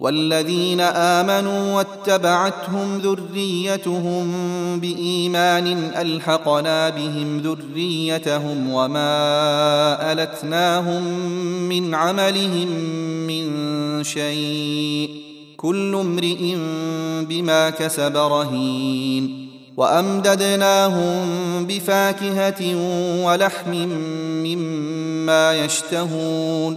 والذين آمنوا واتبعتهم ذريتهم بإيمان ألحقنا بهم ذريتهم وما ألتناهم من عملهم من شيء كل امرئ بما كسب رهين وأمددناهم بفاكهة ولحم مما يشتهون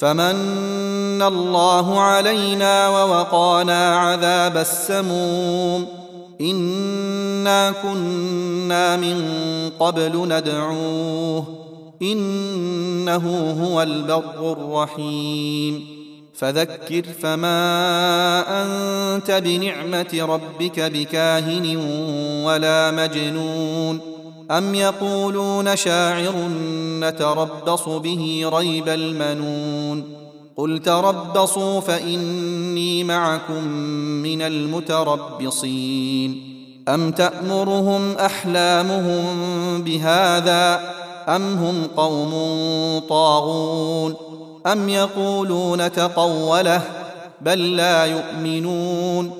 فمن الله علينا ووقانا عذاب السموم. إنا كنا من قبل ندعوه. إنه هو البر الرحيم. فذكر فما أنت بنعمة ربك بكاهن ولا مجنون. أم يقولون شاعر نتربص به ريب المنون قل تربصوا فإني معكم من المتربصين أم تأمرهم أحلامهم بهذا أم هم قوم طاغون أم يقولون تقوله بل لا يؤمنون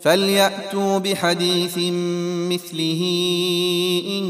فلياتوا بحديث مثله ان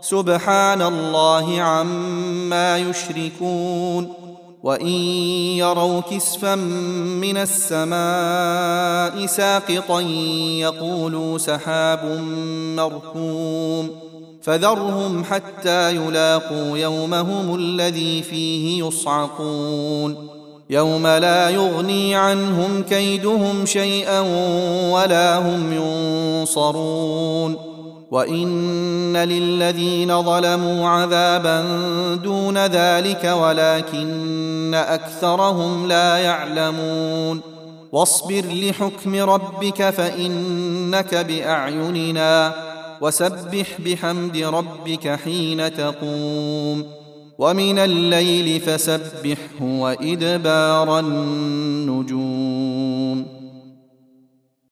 سبحان الله عما يشركون وإن يروا كسفا من السماء ساقطا يقولوا سحاب مركوم فذرهم حتى يلاقوا يومهم الذي فيه يصعقون يوم لا يغني عنهم كيدهم شيئا ولا هم ينصرون وان للذين ظلموا عذابا دون ذلك ولكن اكثرهم لا يعلمون واصبر لحكم ربك فانك باعيننا وسبح بحمد ربك حين تقوم ومن الليل فسبحه وادبار النجوم